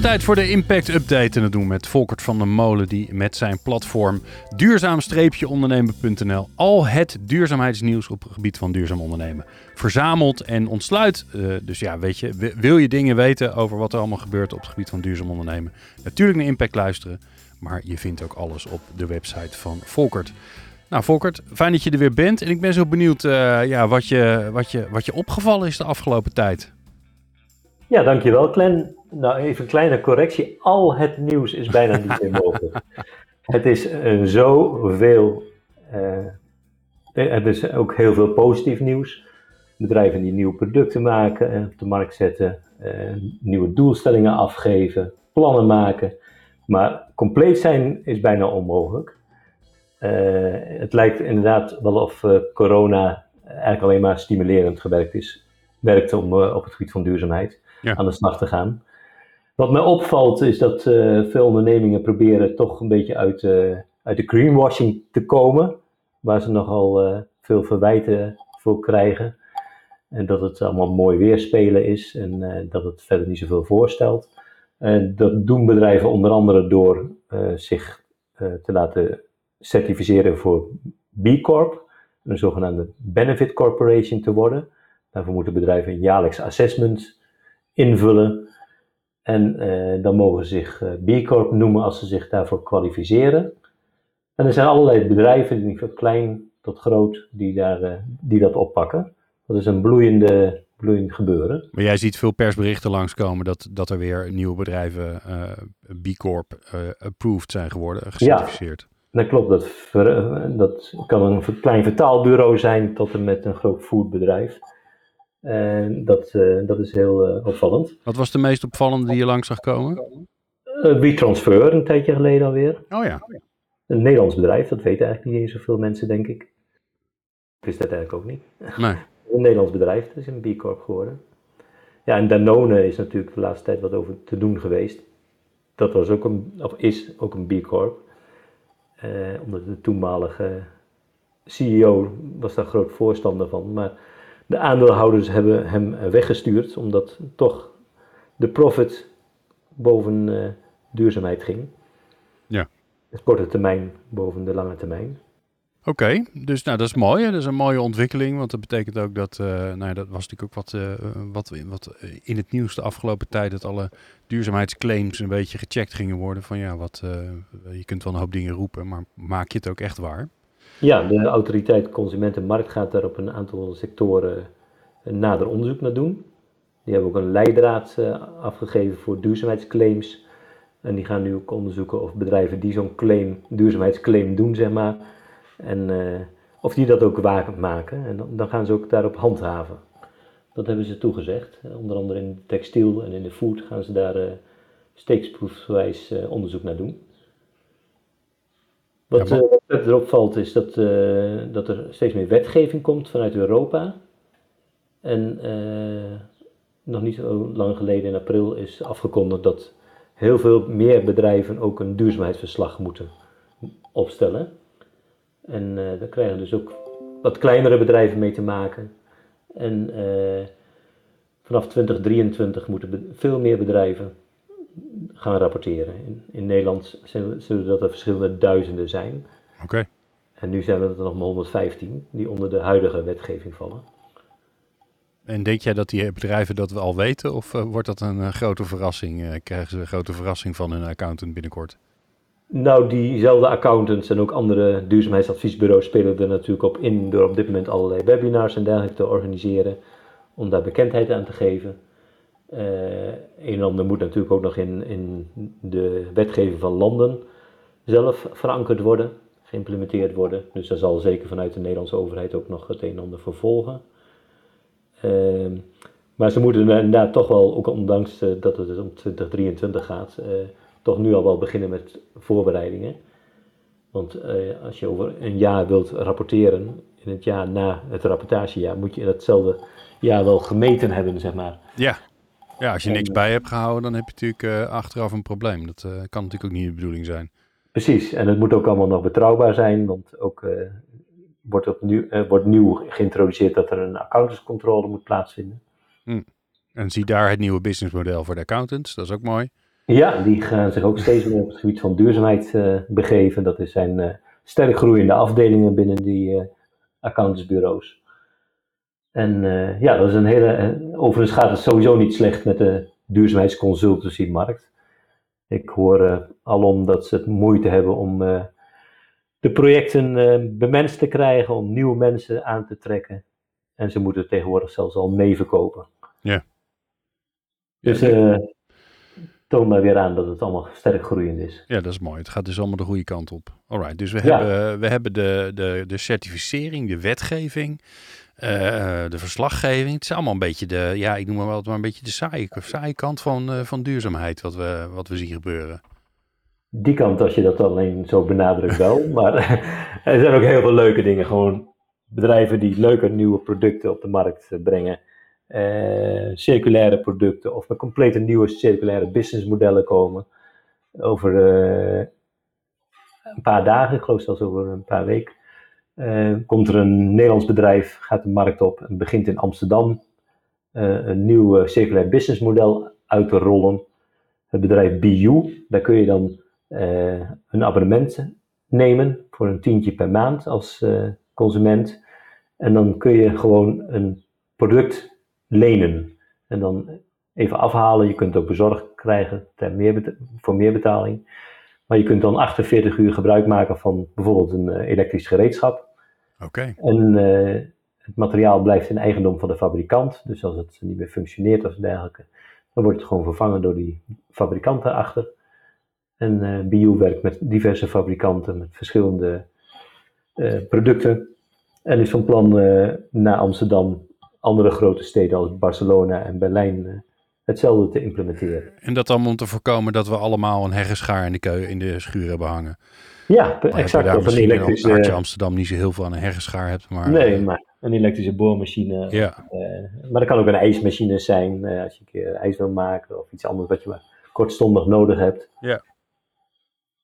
Tijd voor de Impact Update en dat doen we met Volkert van der Molen die met zijn platform duurzaam-ondernemen.nl al het duurzaamheidsnieuws op het gebied van duurzaam ondernemen verzamelt en ontsluit. Uh, dus ja, weet je, wil je dingen weten over wat er allemaal gebeurt op het gebied van duurzaam ondernemen? Natuurlijk naar Impact luisteren, maar je vindt ook alles op de website van Volkert. Nou, Volkert, fijn dat je er weer bent. En ik ben zo benieuwd uh, ja, wat, je, wat, je, wat je opgevallen is de afgelopen tijd. Ja, dankjewel, Glenn. Nou, even een kleine correctie. Al het nieuws is bijna niet meer mogelijk. het is uh, zoveel. Uh, er is ook heel veel positief nieuws. Bedrijven die nieuwe producten maken en op de markt zetten, uh, nieuwe doelstellingen afgeven, plannen maken. Maar compleet zijn is bijna onmogelijk. het lijkt inderdaad wel of corona eigenlijk alleen maar stimulerend gewerkt is, werkte om op het gebied van duurzaamheid ja. aan de slag te gaan. Wat mij opvalt is dat uh, veel ondernemingen proberen toch een beetje uit, uh, uit de greenwashing te komen, waar ze nogal uh, veel verwijten voor krijgen. En dat het allemaal mooi weerspelen is en dat het verder niet zoveel voorstelt. En dat doen bedrijven onder andere door zich te laten certificeren voor B Corp, een zogenaamde Benefit Corporation te worden. Daarvoor moeten bedrijven een jaarlijks assessment invullen. En eh, dan mogen ze zich uh, B Corp noemen als ze zich daarvoor kwalificeren. En er zijn allerlei bedrijven, van klein tot groot, die, daar, uh, die dat oppakken. Dat is een bloeiende, bloeiend gebeuren. Maar jij ziet veel persberichten langskomen dat, dat er weer nieuwe bedrijven B Corp approved zijn geworden, gecertificeerd. Ja, dat klopt. Dat, ver, dat kan een klein vertaalbureau zijn tot en met een groot foodbedrijf. En dat, uh, dat is heel uh, opvallend. Wat was de meest opvallende die je langs zag komen? Uh, WeTransfer, een tijdje geleden alweer. Oh ja. Een Nederlands bedrijf, dat weten eigenlijk niet eens zoveel mensen, denk ik. Ik wist dat eigenlijk ook niet. Nee. Een Nederlands bedrijf, dat is een B Corp geworden. Ja, en Danone is natuurlijk de laatste tijd wat over te doen geweest. Dat was ook een, of is ook een B Corp. omdat de toenmalige CEO was daar groot voorstander van. Maar de aandeelhouders hebben hem weggestuurd, omdat toch de profit boven uh, duurzaamheid ging. Ja. De korte termijn boven de lange termijn. Oké, dus nou, dat is mooi. Dat is een mooie ontwikkeling, want dat betekent ook dat, uh, nou ja, dat was natuurlijk ook wat, uh, wat, wat in het nieuws de afgelopen tijd, dat alle duurzaamheidsclaims een beetje gecheckt gingen worden. Van ja, wat, je kunt wel een hoop dingen roepen, maar maak je het ook echt waar? Ja, de autoriteit Consumentenmarkt gaat daar op een aantal sectoren nader onderzoek naar doen. Die hebben ook een leidraad uh, afgegeven voor duurzaamheidsclaims. En die gaan nu ook onderzoeken of bedrijven die zo'n claim, duurzaamheidsclaim doen, zeg maar, en uh, of die dat ook waar maken. En dan, gaan ze ook daarop handhaven. Dat hebben ze toegezegd. Onder andere in textiel en in de food gaan ze daar uh, steeksproefswijs onderzoek naar doen. Wat, ja, wat verder opvalt is dat, uh, dat er steeds meer wetgeving komt vanuit Europa. En uh, nog niet zo lang geleden in april is afgekondigd dat heel veel meer bedrijven ook een duurzaamheidsverslag moeten opstellen. En uh, daar krijgen dus ook wat kleinere bedrijven mee te maken. En vanaf 2023 moeten veel meer bedrijven gaan rapporteren. In, in Nederland zullen dat er verschillende duizenden zijn. Oké. En nu zijn er nog maar 115 die onder de huidige wetgeving vallen. En denk jij dat die bedrijven dat al weten of uh, wordt dat een uh, grote verrassing? Uh, krijgen ze een grote verrassing van hun accountant binnenkort? Nou, diezelfde accountants en ook andere duurzaamheidsadviesbureaus spelen er natuurlijk op in door op dit moment allerlei webinars en dergelijke te organiseren om daar bekendheid aan te geven. Een en ander moet natuurlijk ook nog in, in de wetgeving van landen zelf verankerd worden geïmplementeerd worden. Dus daar zal zeker vanuit de Nederlandse overheid ook nog het een en ander vervolgen. Uh, maar ze moeten inderdaad toch wel, ook ondanks uh, dat het om 2023 gaat, uh, toch nu al wel beginnen met voorbereidingen. Want eh, als je over een jaar wilt rapporteren, in het jaar na het rapportagejaar, moet je in datzelfde jaar wel gemeten hebben, zeg maar. Ja. Ja, als je En, niks eh, bij hebt gehouden, dan heb je natuurlijk eh, achteraf een probleem. Dat eh, kan natuurlijk ook niet de bedoeling zijn. Precies, en het moet ook allemaal nog betrouwbaar zijn, want ook eh, wordt, opnieuw, wordt nieuw geïntroduceerd dat er een accountantscontrole moet plaatsvinden. En zie daar het nieuwe businessmodel voor de accountants. Dat is ook mooi. Ja, die gaan zich ook steeds meer op het gebied van duurzaamheid begeven. Dat is zijn sterk groeiende afdelingen binnen die accountantsbureaus. En eh, ja, dat is een hele. eh, overigens gaat het sowieso niet slecht met de duurzaamheidsconsultancy-markt. Ik hoor eh, alom dat ze het moeite hebben om de projecten bemenst te krijgen, om nieuwe mensen aan te trekken. En ze moeten tegenwoordig zelfs al meeverkopen. Ja. Dus toon maar weer aan dat het allemaal sterk groeiend is. Ja, dat is mooi. Het gaat dus allemaal de goede kant op. Alright, dus we Ja. hebben, we hebben de, de, de certificering, de wetgeving, de verslaggeving. Het is allemaal een beetje de, ja, ik noem maar wel maar een beetje de saaie, saaie kant van, eh, van duurzaamheid wat we, wat we zien gebeuren. Die kant, als je dat alleen zo benadrukt, wel. maar er zijn ook heel veel leuke dingen. Gewoon bedrijven die leuke nieuwe producten op de markt eh, brengen. Eh, circulaire producten of met complete nieuwe circulaire businessmodellen komen. Over eh, een paar dagen, ik geloof zelfs over een paar weken, eh, komt er een Nederlands bedrijf, gaat de markt op en begint in Amsterdam eh, een nieuw eh, circulair businessmodel uit te rollen. Het bedrijf BU, daar kun je dan een abonnement nemen voor een tientje per maand als consument. En dan kun je gewoon een product lenen. En dan even afhalen. Je kunt ook bezorgd krijgen ter meer voor meer betaling. Maar je kunt dan 48 uur gebruik maken van bijvoorbeeld een elektrisch gereedschap. En eh, het materiaal blijft in eigendom van de fabrikant. Dus als het niet meer functioneert of dergelijke, dan wordt het gewoon vervangen door die fabrikant daarachter. En eh Bio werkt met diverse fabrikanten met verschillende eh, producten. En is van plan eh naar Amsterdam, andere grote steden als Barcelona en Berlijn hetzelfde te implementeren. en dat allemaal om te voorkomen dat we allemaal een heggenschaar in de, keu in de schuur hebben hangen. Ja, Dan exact. daar Of een in elektrische, Hartje Amsterdam niet zo heel veel aan een heggenschaar hebt, maar... nee, maar een elektrische boormachine. Ja, Eh, maar dat kan ook een ijsmachine zijn eh, als je een keer ijs wil maken of iets anders wat je maar kortstondig nodig hebt.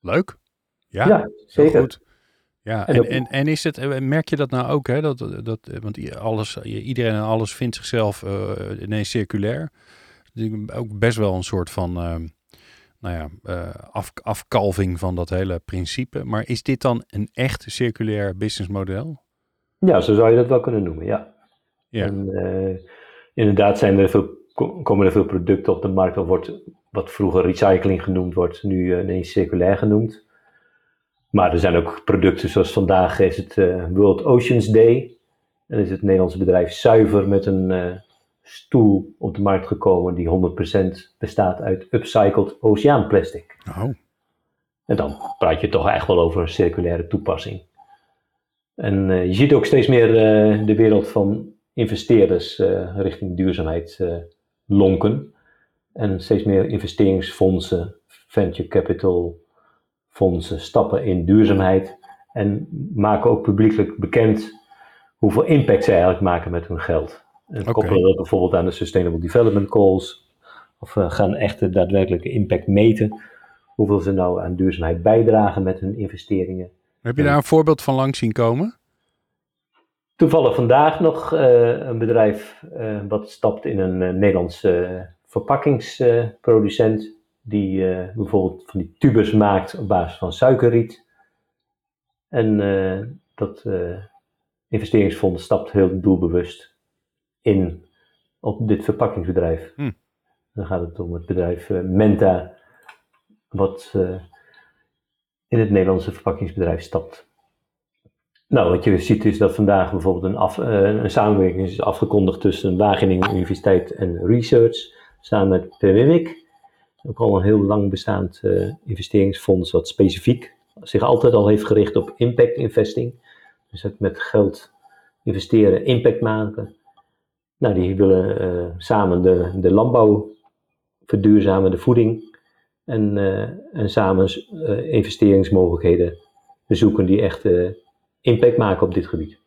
leuk. Ja, Ja, zeker. goed. Ja, En en, en, is het, eh, merk je dat nou ook, hè? Dat, dat, want alles, iedereen en alles vindt zichzelf eh ineens circulair. Ook best wel een soort van, ehm, nou ja, eh, af, afkalving van dat hele principe. Maar is dit dan een echt circulair businessmodel? Ja, zo zou je dat wel kunnen noemen, ja. Ja. En eh, inderdaad zijn er veel, ko- komen er veel producten op de markt, of wordt wat vroeger recycling genoemd wordt, nu eh, ineens circulair genoemd. Maar er zijn ook producten zoals vandaag is het eh, World Oceans Day. En is het Nederlandse bedrijf Zuiver met een eh, stoel op de markt gekomen die 100% bestaat uit upcycled oceaanplastic. Oh, En dan praat je toch echt wel over een circulaire toepassing. En eh, je ziet ook steeds meer eh, de wereld van investeerders eh, richting duurzaamheid lonken. En steeds meer investeringsfondsen, venture capital fondsen stappen in duurzaamheid. En maken ook publiekelijk bekend hoeveel impact zij eigenlijk maken met hun geld. En koppelen dat bijvoorbeeld aan de Sustainable Development Goals. Of eh, gaan echt de daadwerkelijke impact meten. Hoeveel ze nou aan duurzaamheid bijdragen met hun investeringen. heb je daar een voorbeeld van langs zien komen? Toevallig vandaag nog eh, een bedrijf eh, wat stapt in een eh, Nederlandse verpakkingsproducent. die bijvoorbeeld van die tubes maakt op basis van suikerriet. En dat investeringsfonds stapt heel doelbewust in op dit verpakkingsbedrijf. Hm. Dan gaat het om het bedrijf eh, Menta, wat eh, in het Nederlandse verpakkingsbedrijf stapt. Nou, wat je ziet is dat vandaag bijvoorbeeld een, af, eh, een samenwerking is afgekondigd tussen Wageningen Universiteit en Research, samen met PWWIC. Ook al een heel lang bestaand investeringsfonds wat specifiek zich altijd al heeft gericht op impact investing. Dus het met geld investeren, impact maken. Nou, die willen eh, samen de, de landbouw verduurzamen, de voeding. En, eh, en samen eh, investeringsmogelijkheden zoeken die echt impact maken op dit gebied.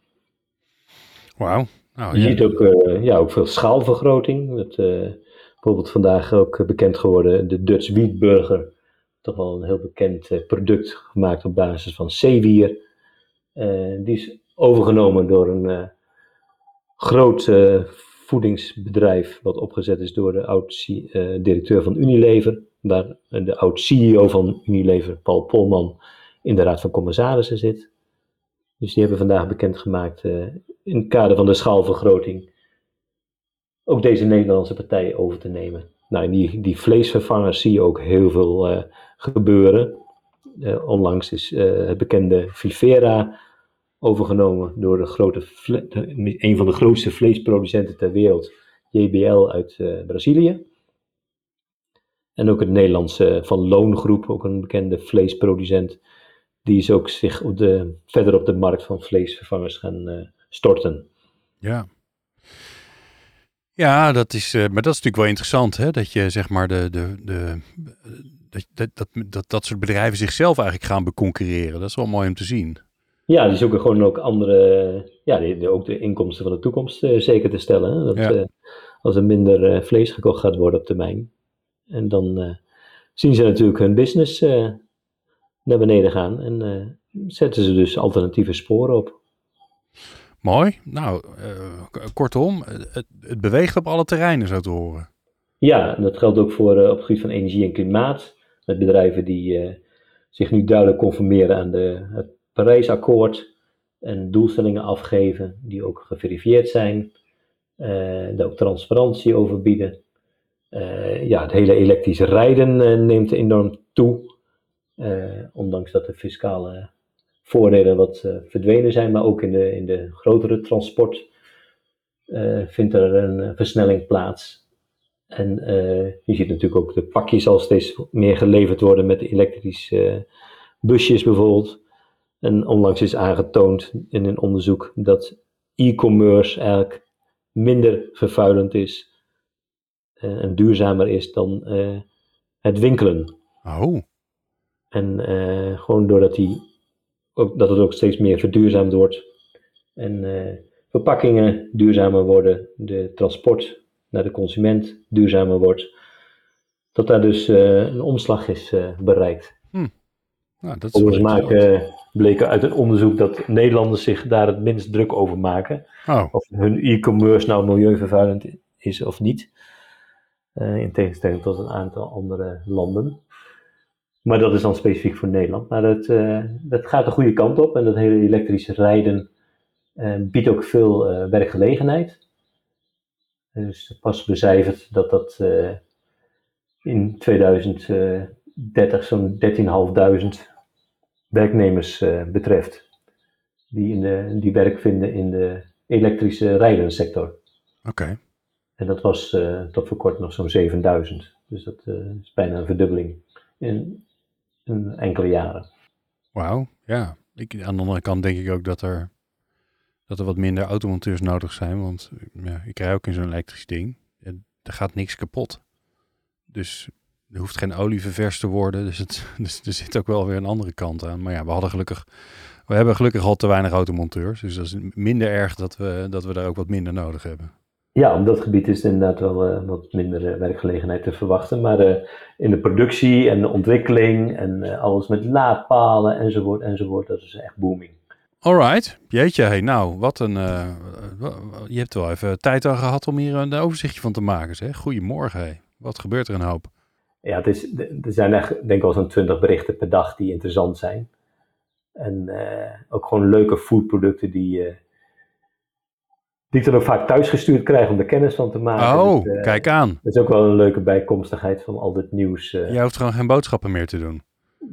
Wauw. Nou, je ziet ook, ja, ook veel schaalvergroting. Met, bijvoorbeeld vandaag ook bekend geworden de Dutch Wheatburger. Toch wel een heel bekend product gemaakt op basis van zeewier. die is overgenomen door een groot voedingsbedrijf wat opgezet is door de oud-directeur van Unilever, waar de oud-CEO van Unilever, Paul Polman, in de Raad van Commissarissen zit. Dus die hebben vandaag bekendgemaakt in het kader van de schaalvergroting ook deze Nederlandse partij over te nemen. Nou, die, die vleesvervangers zie je ook heel veel gebeuren. Onlangs is het bekende Vivera overgenomen door de grote, een van de grootste vleesproducenten ter wereld, JBL uit uh, Brazilië. En ook het Nederlandse Van Loongroep, ook een bekende vleesproducent, die is ook zich op de, verder op de markt van vleesvervangers gaan uh, storten. Ja. Ja, dat is, maar dat is natuurlijk wel interessant, hè? dat je zeg maar de, de, de, dat, dat, dat, dat soort bedrijven zichzelf eigenlijk gaan beconcurreren. Dat is wel mooi om te zien. Ja, die zoeken gewoon ook andere, ja, die, ook de inkomsten van de toekomst uh, zeker te stellen. Hè? Dat, ja. uh, als er minder uh, vlees gekocht gaat worden op termijn. En dan zien ze natuurlijk hun business naar beneden gaan en zetten ze dus alternatieve sporen op. Mooi. Nou, kortom, het, het, beweegt op alle terreinen, zo te horen. Ja, en dat geldt ook voor op het gebied van energie en klimaat. Met bedrijven die zich nu duidelijk conformeren aan de, het Parijsakkoord en doelstellingen afgeven die ook geverifieerd zijn, uh, daar ook transparantie over bieden. Uh, ja, het hele elektrische rijden uh, neemt enorm toe, ondanks dat de fiscale voordelen wat verdwenen zijn, maar ook in de, in de grotere transport vindt er een versnelling plaats. En je ziet natuurlijk ook de pakjes al steeds meer geleverd worden met elektrische busjes bijvoorbeeld. En onlangs is aangetoond in een onderzoek dat e-commerce eigenlijk minder vervuilend is uh, en duurzamer is dan uh, het winkelen. Oh. En uh, gewoon doordat die, ook, dat het ook steeds meer verduurzaamd wordt en verpakkingen duurzamer worden, de transport naar de consument duurzamer wordt, dat daar dus een omslag is bereikt. Nou, dat is maken bleken uit een onderzoek dat Nederlanders zich daar het minst druk over maken. Oh. Of hun e-commerce nou milieuvervuilend is of niet. Uh, in tegenstelling tot een aantal andere landen. Maar dat is dan specifiek voor Nederland. Maar dat, uh, dat gaat de goede kant op. En dat hele elektrische rijden uh, biedt ook veel werkgelegenheid. Dus pas becijferd dat dat in 2030 zo'n 13.500 werknemers uh, betreft. Die, in de, die werk vinden in de elektrische rijdensector. Oké. En dat was uh, tot voor kort nog zo'n 7000. Dus dat uh, is bijna een verdubbeling in, in enkele jaren. Wauw, ja. Ik, aan de andere kant denk ik ook dat er, dat er wat minder automonteurs nodig zijn. Want ja, ik rij ook in zo'n elektrisch ding. En er gaat niks kapot. Dus er hoeft geen olie ververst te worden. Dus, het, dus er zit ook wel weer een andere kant aan. Maar ja, we hadden gelukkig. We hebben gelukkig al te weinig automonteurs. Dus dat is minder erg dat we, dat we daar ook wat minder nodig hebben. Ja, op dat gebied is inderdaad wel uh, wat minder uh, werkgelegenheid te verwachten. Maar uh, in de productie en de ontwikkeling en alles met laadpalen enzovoort enzovoort, dat is echt booming. Alright, jeetje, hey, nou, wat een. je hebt wel even tijd aan gehad om hier een overzichtje van te maken. Zeg. Goedemorgen, hey. wat gebeurt er een hoop? Ja, het is, er zijn echt, denk ik wel zo'n 20 berichten per dag die interessant zijn. En uh, ook gewoon leuke foodproducten die, uh, die ik dan ook vaak thuisgestuurd krijg om er kennis van te maken. Oh, dus, uh, kijk aan. Dat is ook wel een leuke bijkomstigheid van al dit nieuws. Jij hoeft gewoon geen boodschappen meer te doen.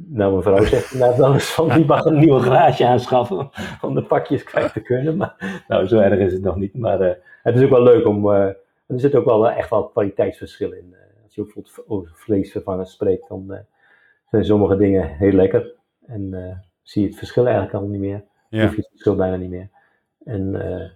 Nou, mijn vrouw zegt inderdaad wel eens van, die mag een nieuwe garage aanschaffen om de pakjes kwijt te kunnen. Maar nou, zo erg is het nog niet. Maar het is ook wel leuk om, er zit ook wel echt wel kwaliteitsverschil in je bijvoorbeeld over vleesvervangers spreekt, dan uh, zijn sommige dingen heel lekker. En uh, zie je het verschil eigenlijk al niet meer. Ja. Hoef je het verschil bijna niet meer. En uh,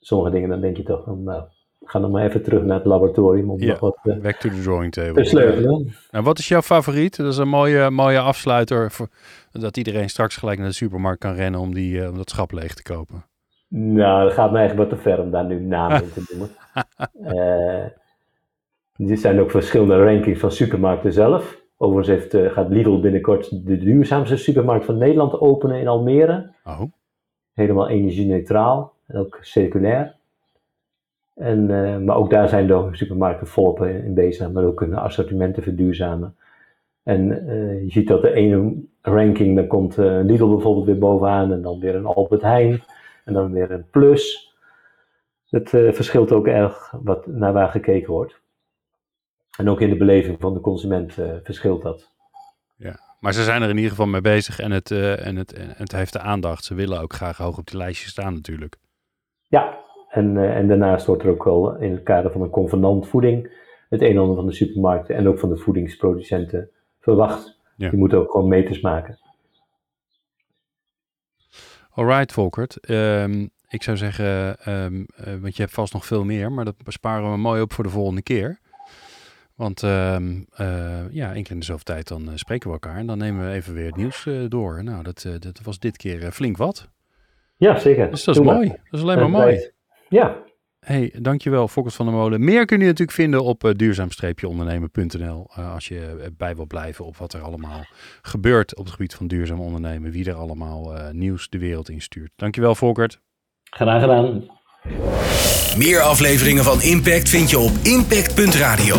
sommige dingen, dan denk je toch van, nou, ga dan maar even terug naar het laboratorium om Ja, nog wat uh, Back to the drawing table. te sleutelen. Nou, wat is jouw favoriet? Dat is een mooie, mooie afsluiter. Voor, dat iedereen straks gelijk naar de supermarkt kan rennen om, die, uh, om dat schap leeg te kopen. Nou, dat gaat me eigenlijk wat te ver om daar nu namen in te noemen. uh, er zijn ook verschillende rankings van supermarkten zelf. Overigens heeft, uh, gaat Lidl binnenkort de duurzaamste supermarkt van Nederland openen in Almere. Oh. Helemaal energie-neutraal en ook circulair. En, uh, maar ook daar zijn de supermarkten volop in bezig, maar ook hun assortimenten verduurzamen. En uh, je ziet dat de ene ranking, dan komt Lidl bijvoorbeeld weer bovenaan en dan weer een Albert Heijn en dan weer een Plus. Het verschilt ook erg wat, naar waar gekeken wordt. En ook in de beleving van de consument verschilt dat. Ja, maar ze zijn er in ieder geval mee bezig en het, en, het, en het heeft de aandacht. Ze willen ook graag hoog op die lijstje staan natuurlijk. Ja, en, uh, en daarnaast wordt er ook wel in het kader van een convenant voeding het een en ander van de supermarkten en ook van de voedingsproducenten verwacht. Ja. Die moeten ook gewoon meters maken. Alright, Volkert. Um, ik zou zeggen, um, uh, want je hebt vast nog veel meer, maar dat besparen we mooi op voor de volgende keer. Want um, uh, ja, één keer in de zoveel tijd dan uh, spreken we elkaar en dan nemen we even weer het nieuws door. Nou, dat, dat was dit keer flink wat. Ja, zeker. Dus dat is Doe mooi. Maar. Dat is alleen maar mooi. Ja. Hey, dankjewel Fokkers van der Molen. Meer kun je natuurlijk vinden op uh, duurzaam-ondernemen.nl uh, als je bij wil blijven op wat er allemaal gebeurt op het gebied van duurzaam ondernemen. Wie er allemaal uh, nieuws de wereld instuurt. Dankjewel Volkert. Graag gedaan. Meer afleveringen van Impact vind je op impact.radio.